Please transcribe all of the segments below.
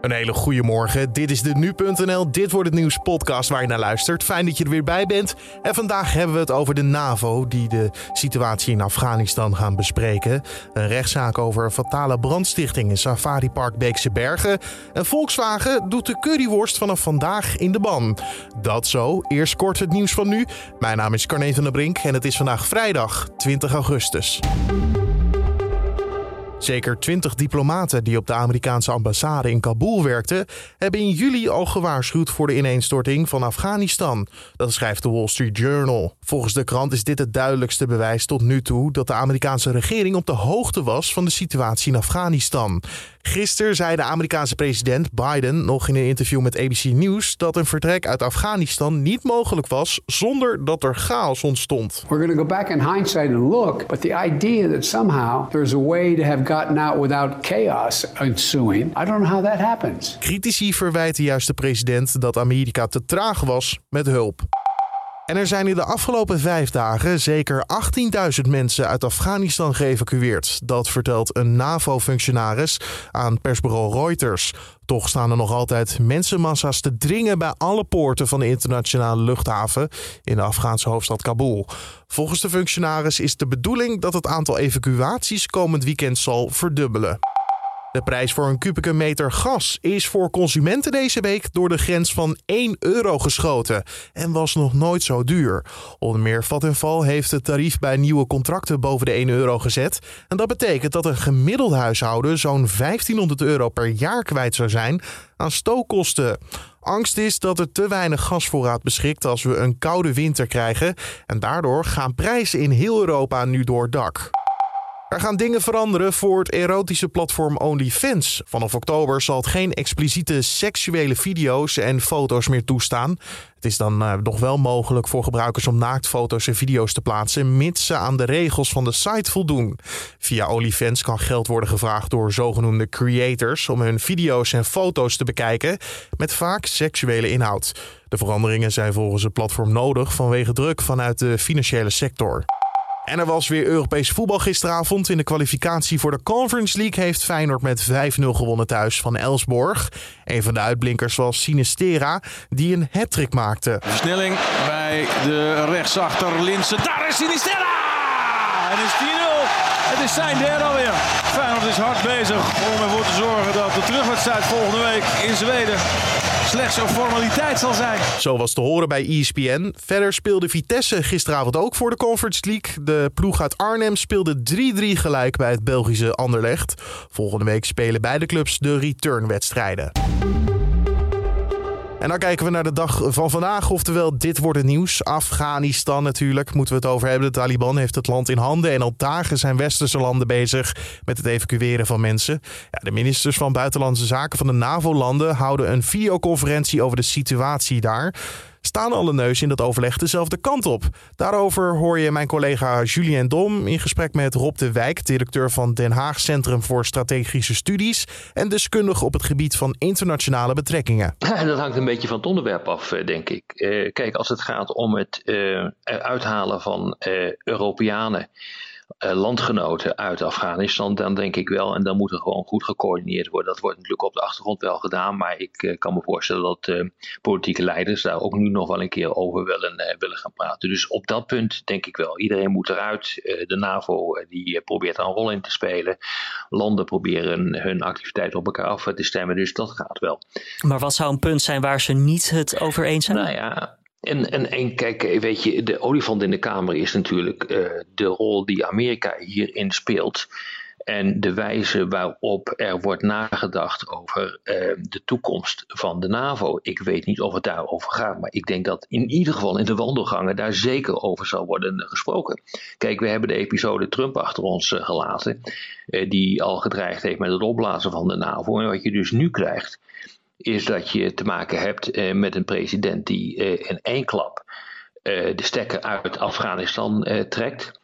Een hele goede morgen. Dit is de nu.nl. Dit wordt het nieuws podcast waar je naar luistert. Fijn dat je er weer bij bent. En vandaag hebben we het over de NAVO die de situatie in Afghanistan gaan bespreken. Een rechtszaak over fatale brandstichting in Safari Park Beekse Bergen. En Volkswagen doet de curryworst vanaf vandaag in de ban. Dat zo. Eerst kort het nieuws van nu. Mijn naam is Carne van der Brink en het is vandaag vrijdag 20 augustus. Zeker 20 diplomaten die op de Amerikaanse ambassade in Kabul werkten, hebben in juli al gewaarschuwd voor de ineenstorting van Afghanistan. Dat schrijft de Wall Street Journal. Volgens de krant is dit het duidelijkste bewijs tot nu toe dat de Amerikaanse regering op de hoogte was van de situatie in Afghanistan. Gisteren zei de Amerikaanse president Biden nog in een interview met ABC News dat een vertrek uit Afghanistan niet mogelijk was zonder dat er chaos ontstond. We're going to go back in hindsight and look, but the idea that somehow there's a way to have gotten out without chaos ensuing, I don't know how that happens. Critici verwijten juist de president dat Amerika te traag was met hulp. En er zijn in de afgelopen vijf dagen zeker 18.000 mensen uit Afghanistan geëvacueerd. Dat vertelt een NAVO-functionaris aan persbureau Reuters. Toch staan er nog altijd mensenmassa's te dringen bij alle poorten van de internationale luchthaven in de Afghaanse hoofdstad Kabul. Volgens de functionaris is de bedoeling dat het aantal evacuaties komend weekend zal verdubbelen. De prijs voor een kubieke meter gas is voor consumenten deze week door de grens van 1 euro geschoten en was nog nooit zo duur. Onder meer Vattenfall heeft het tarief bij nieuwe contracten boven de 1 euro gezet. En dat betekent dat een gemiddeld huishouden zo'n 1500 euro per jaar kwijt zou zijn aan stookkosten. Angst is dat er te weinig gasvoorraad beschikt als we een koude winter krijgen. En daardoor gaan prijzen in heel Europa nu door het dak. Er gaan dingen veranderen voor het erotische platform OnlyFans. Vanaf oktober zal het geen expliciete seksuele video's en foto's meer toestaan. Het is dan uh, nog wel mogelijk voor gebruikers om naaktfoto's en video's te plaatsen, mits ze aan de regels van de site voldoen. Via OnlyFans kan geld worden gevraagd door zogenoemde creators om hun video's en foto's te bekijken met vaak seksuele inhoud. De veranderingen zijn volgens het platform nodig vanwege druk vanuit de financiële sector. En er was weer Europees voetbal gisteravond. In de kwalificatie voor de Conference League heeft Feyenoord met 5-0 gewonnen thuis van Elsborg. Een van de uitblinkers was Sinistera, die een hat maakte. Versnelling bij de rechtsachter Linsen. Daar is Sinistera! En is 10-0. Het is zijn derde alweer. Feyenoord is hard bezig om ervoor te zorgen dat de terugwedstrijd volgende week in Zweden slechts een formaliteit zal zijn. Zo was te horen bij ESPN. Verder speelde Vitesse gisteravond ook voor de Conference League. De ploeg uit Arnhem speelde 3-3 gelijk bij het Belgische Anderlecht. Volgende week spelen beide clubs de returnwedstrijden. En dan kijken we naar de dag van vandaag, oftewel dit wordt het nieuws. Afghanistan natuurlijk, moeten we het over hebben. De Taliban heeft het land in handen en al dagen zijn westerse landen bezig met het evacueren van mensen. Ja, de ministers van Buitenlandse Zaken van de NAVO-landen houden een videoconferentie over de situatie daar staan alle neus in dat overleg dezelfde kant op. Daarover hoor je mijn collega Julien Dom in gesprek met Rob de Wijk, directeur van Den Haag Centrum voor Strategische Studies en deskundige op het gebied van internationale betrekkingen. dat hangt een beetje van het onderwerp af, eh, denk ik. Eh, kijk, als het gaat om het uh, uithalen van Europeanen landgenoten uit Afghanistan, dan denk ik wel. En dan moet er gewoon goed gecoördineerd worden. Dat wordt natuurlijk op de achtergrond wel gedaan. Maar ik uh, kan me voorstellen dat uh, politieke leiders daar ook nu nog wel een keer over willen, willen gaan praten. Dus op dat punt denk ik wel. Iedereen moet eruit. de NAVO die probeert een rol in te spelen. Landen proberen hun activiteit op elkaar af te stemmen. Dus dat gaat wel. Maar wat zou een punt zijn waar ze niet het over eens zijn? Nou ja, en, en, en kijk, weet je, de olifant in de kamer is natuurlijk uh, de rol die Amerika hierin speelt. En de wijze waarop er wordt nagedacht over uh, de toekomst van de NAVO. Ik weet niet of het daarover gaat, maar ik denk dat in ieder geval in de wandelgangen daar zeker over zal worden gesproken. Kijk, we hebben de episode Trump achter ons gelaten, die al gedreigd heeft met het opblazen van de NAVO. En wat je dus nu krijgt, is dat je te maken hebt uh, met een president die uh, in één klap uh, de stekker uit Afghanistan trekt.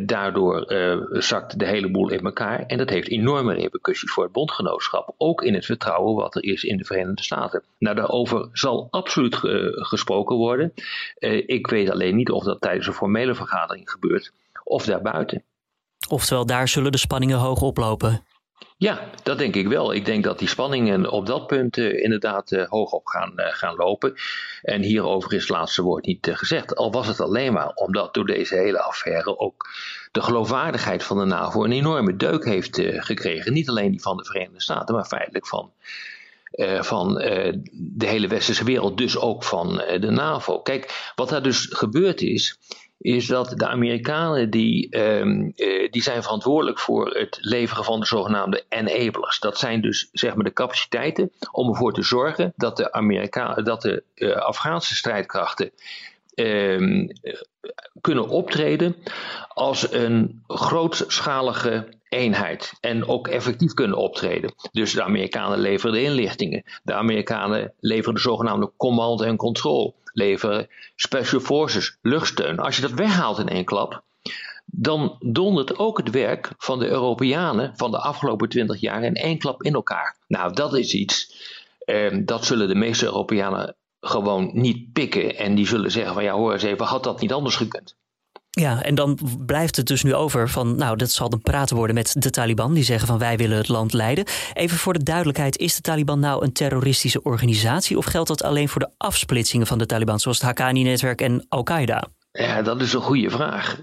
daardoor zakt de hele boel in elkaar. En dat heeft enorme repercussies voor het bondgenootschap. Ook in het vertrouwen wat er is in de Verenigde Staten. Nou, daarover zal absoluut gesproken worden. ik weet alleen niet of dat tijdens een formele vergadering gebeurt of daarbuiten. Oftewel, daar zullen de spanningen hoog oplopen. Ja, dat denk ik wel. Ik denk dat die spanningen op dat punt uh, inderdaad uh, hoog op gaan, uh, gaan lopen. En hierover is het laatste woord niet gezegd. Al was het alleen maar omdat door deze hele affaire ook de geloofwaardigheid van de NAVO een enorme deuk heeft gekregen. Niet alleen die van de Verenigde Staten, maar feitelijk van, van de hele westerse wereld. Dus ook van de NAVO. Kijk, wat daar dus gebeurd is is dat de Amerikanen die, um, die zijn verantwoordelijk voor het leveren van de zogenaamde enablers. Dat zijn dus zeg maar de capaciteiten om ervoor te zorgen dat de, Amerika dat de uh, Afghaanse strijdkrachten um, kunnen optreden als een grootschalige eenheid en ook effectief kunnen optreden. Dus de Amerikanen leveren de inlichtingen, de Amerikanen leveren de zogenaamde command en control leveren special forces, luchtsteun. Als je dat weghaalt in één klap, dan dondert ook het werk van de Europeanen van de afgelopen twintig jaar in één klap in elkaar. Nou, dat is iets, eh, dat zullen de meeste Europeanen gewoon niet pikken. En die zullen zeggen van ja, hoor eens even, had dat niet anders gekund? Ja, en dan blijft het dus nu over van, nou, dat zal dan praten worden met de Taliban. Die zeggen van wij willen het land leiden. Even voor de duidelijkheid, is de Taliban nou een terroristische organisatie? Of geldt dat alleen voor de afsplitsingen van de Taliban, zoals het Haqqani-netwerk en Al-Qaeda? Ja, dat is een goede vraag.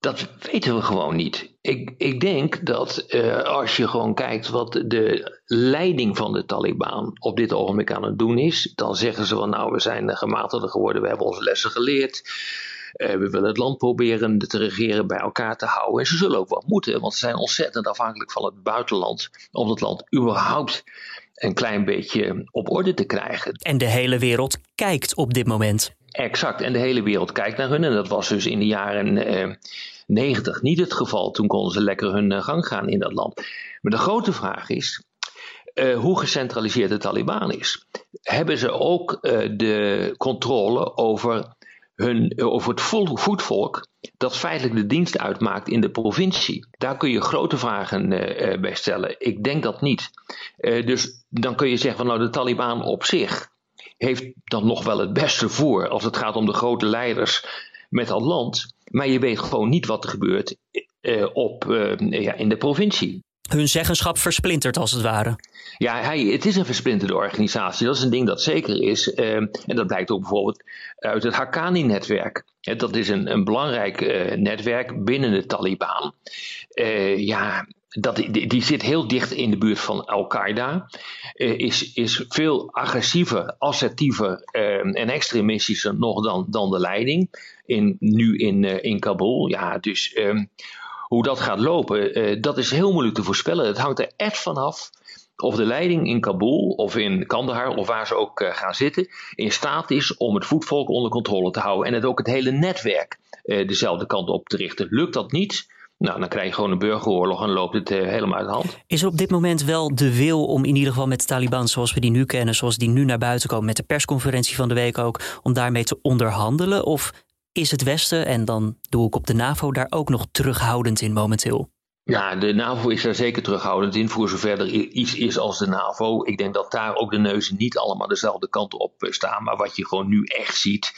Dat weten we gewoon niet. Ik, ik denk dat uh, als je gewoon kijkt wat de leiding van de Taliban op dit ogenblik aan het doen is, dan zeggen ze van nou, we zijn gematigder geworden, we hebben onze lessen geleerd. Uh, we willen het land proberen te regeren, bij elkaar te houden. En ze zullen ook wel moeten, want ze zijn ontzettend afhankelijk van het buitenland om het land überhaupt een klein beetje op orde te krijgen. En de hele wereld kijkt op dit moment. Exact, en de hele wereld kijkt naar hun. En dat was dus in de jaren uh, 90 niet het geval. Toen konden ze lekker hun uh, gang gaan in dat land. Maar de grote vraag is, uh, hoe gecentraliseerd de Taliban is. Hebben ze ook de controle over hun, over het voetvolk dat feitelijk de dienst uitmaakt in de provincie. Daar kun je grote vragen uh, bij stellen. Ik denk dat niet. Dus dan kun je zeggen van nou de Taliban op zich heeft dan nog wel het beste voor als het gaat om de grote leiders met dat land. Maar je weet gewoon niet wat er gebeurt op, ja, in de provincie hun zeggenschap versplintert als het ware. Ja, hij, het is een versplinterde organisatie. Dat is een ding dat zeker is. Uh, en dat blijkt ook bijvoorbeeld uit het Haqqani-netwerk. Dat is een, een belangrijk uh, netwerk binnen de Taliban. Uh, ja, dat, die, die, zit heel dicht in de buurt van Al-Qaeda. is, is veel agressiever, assertiever ehm, en extremistischer nog dan, dan de leiding. In, nu in, in Kabul. Ja, dus ehm, hoe dat gaat lopen, uh, dat is heel moeilijk te voorspellen. Het hangt er echt vanaf of de leiding in Kabul of in Kandahar of waar ze ook uh, gaan zitten, in staat is om het voetvolk onder controle te houden en het ook het hele netwerk uh, dezelfde kant op te richten. Lukt dat niet? Nou, dan krijg je gewoon een burgeroorlog en loopt het helemaal uit de hand. Is er op dit moment wel de wil om in ieder geval met de Taliban zoals we die nu kennen, zoals die nu naar buiten komen, met de persconferentie van de week ook, om daarmee te onderhandelen? Of is het Westen, en dan doe ik op de NAVO, daar ook nog terughoudend in momenteel? Ja, de NAVO is daar zeker terughoudend in, voor zover er iets is als de NAVO. Ik denk dat daar ook de neuzen niet allemaal dezelfde kant op staan. Maar wat je gewoon nu echt ziet,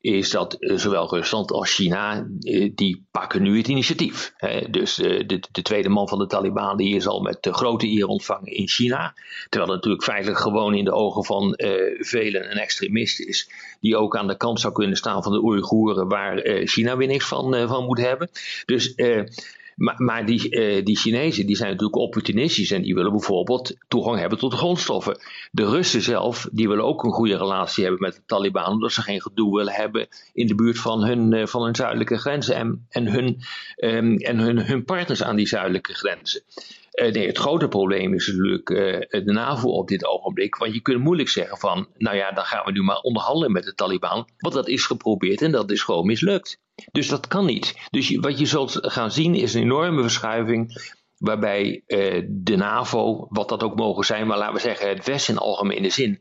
is dat eh, zowel Rusland als China, eh, die pakken nu het initiatief. Dus eh, de, de tweede man van de Taliban, die is al met grote eer ontvangen in China. Terwijl het natuurlijk feitelijk gewoon in de ogen van velen een extremist is. Die ook aan de kant zou kunnen staan van de Oeigoeren, waar China weer niks van, van moet hebben. Dus maar, die, uh, die Chinezen die zijn natuurlijk opportunistisch en die willen bijvoorbeeld toegang hebben tot grondstoffen. De Russen zelf die willen ook een goede relatie hebben met de Taliban, omdat ze geen gedoe willen hebben in de buurt van hun, uh, van hun zuidelijke grenzen en, en, hun, um, en hun, hun partners aan die zuidelijke grenzen. Uh, nee, het grote probleem is natuurlijk de NAVO op dit ogenblik. Want je kunt moeilijk zeggen van, nou ja, dan gaan we nu maar onderhandelen met de Taliban. Want dat is geprobeerd en dat is gewoon mislukt. Dus dat kan niet. Dus wat je zult gaan zien is een enorme verschuiving waarbij uh, de NAVO, wat dat ook mogen zijn, maar laten we zeggen het Westen in algemene zin,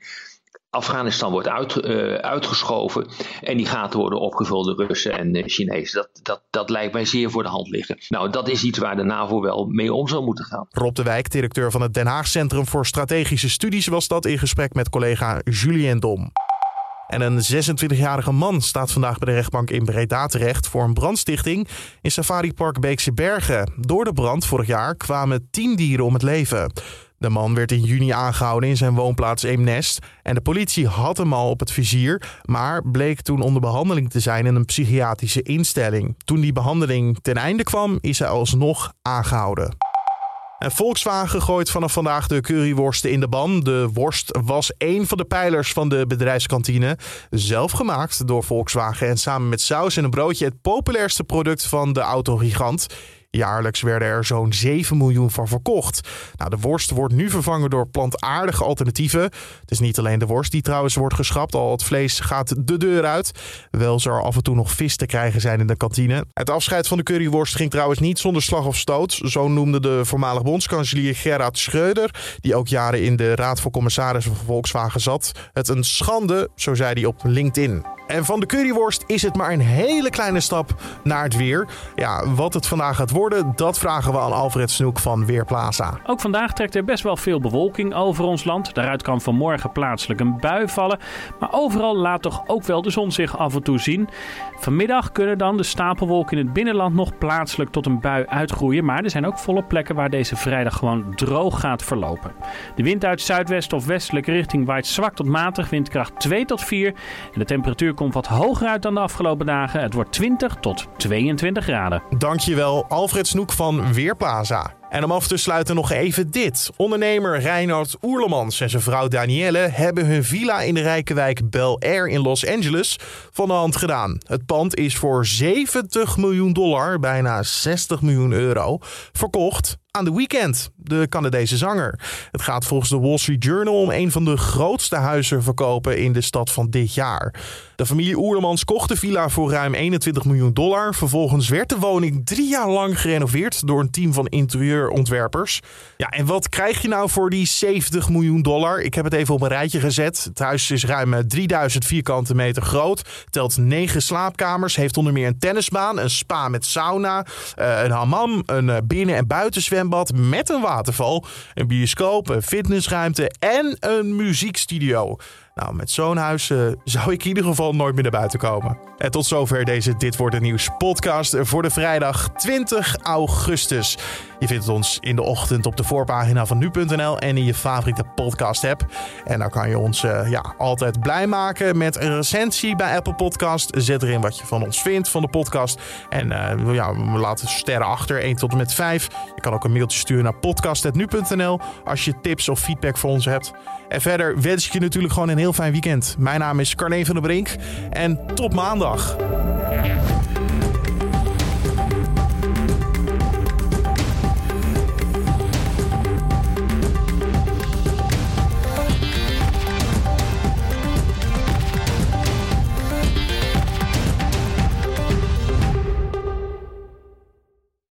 Afghanistan wordt uit, uh, uitgeschoven en die gaten worden opgevuld door Russen en uh, Chinezen. Dat, dat, dat lijkt mij zeer voor de hand liggen. Nou, dat is iets waar de NAVO wel mee om zou moeten gaan. Rob de Wijk, directeur van het Den Haag Centrum voor Strategische Studies, was dat in gesprek met collega Julien Dom. En een 26-jarige man staat vandaag bij de rechtbank in Breda terecht voor een brandstichting in Safari Park Beekse Bergen. Door de brand vorig jaar kwamen tien dieren om het leven. De man werd in juni aangehouden in zijn woonplaats Eemnest. En de politie had hem al op het vizier, maar bleek toen onder behandeling te zijn in een psychiatrische instelling. Toen die behandeling ten einde kwam, is hij alsnog aangehouden. En Volkswagen gooit vanaf vandaag de curryworsten in de ban. De worst was één van de pijlers van de bedrijfskantine. Zelf gemaakt door Volkswagen en samen met saus en een broodje het populairste product van de autogigant. Jaarlijks werden er zo'n 7 miljoen van verkocht. Nou, de worst wordt nu vervangen door plantaardige alternatieven. Het is niet alleen de worst die trouwens wordt geschrapt, al het vlees gaat de deur uit. Wel zou er af en toe nog vis te krijgen zijn in de kantine. Het afscheid van de curryworst ging trouwens niet zonder slag of stoot. Zo noemde de voormalig bondskanselier Gerard Schreuder, die ook jaren in de Raad voor Commissarissen van Volkswagen zat, het een schande, zo zei hij op LinkedIn. En van de curryworst is het maar een hele kleine stap naar het weer. Ja, wat het vandaag gaat worden, dat vragen we aan Alfred Snoek van Weerplaza. Ook vandaag trekt er best wel veel bewolking over ons land. Daaruit kan vanmorgen plaatselijk een bui vallen. Maar overal laat toch ook wel de zon zich af en toe zien. Vanmiddag kunnen dan de stapelwolken in het binnenland nog plaatselijk tot een bui uitgroeien. Maar er zijn ook volle plekken waar deze vrijdag gewoon droog gaat verlopen. De wind uit zuidwest of westelijke richting waait zwak tot matig, windkracht 2 tot 4. En de temperatuur komt wat hoger uit dan de afgelopen dagen. Het wordt 20 tot 22 graden. Dankjewel, Alfred Snoek van Weerplaza. En om af te sluiten nog even dit. Ondernemer Reinhard Oerlemans en zijn vrouw Danielle hebben hun villa in de rijke wijk Bel Air in Los Angeles van de hand gedaan. Het pand is voor 70 miljoen dollar, bijna 60 miljoen euro, verkocht aan The Weeknd, de Canadese zanger. Het gaat volgens de Wall Street Journal om een van de grootste huizen verkopen in de stad van dit jaar. De familie Oerlemans kocht de villa voor ruim 21 miljoen dollar. Vervolgens werd de woning drie jaar lang gerenoveerd door een team van interieurontwerpers. Ja, en wat krijg je nou voor die 70 miljoen dollar? Ik heb het even op een rijtje gezet. Het huis is ruim 3000 vierkante meter groot, telt 9 slaapkamers, heeft onder meer een tennisbaan, een spa met sauna, eh, een hammam, een binnen- en buitenzwembad met een waterval, een bioscoop, een fitnessruimte en een muziekstudio. Nou, met zo'n huis uh, zou ik in ieder geval nooit meer naar buiten komen. En tot zover deze Dit Wordt Het Nieuws podcast voor de vrijdag 20 augustus. Je vindt ons in de ochtend op de voorpagina van nu.nl en in je favoriete podcast app. En dan kan je ons uh, ja, altijd blij maken met een recensie bij Apple Podcast. Zet erin wat je van ons vindt van de podcast. En uh, ja, laten sterren achter, 1 tot en met 5. Je kan ook een mailtje sturen naar podcast.nu.nl als je tips of feedback voor ons hebt. En verder wens ik je natuurlijk gewoon een heel fijn weekend. Mijn naam is Carne van der Brink en tot maandag.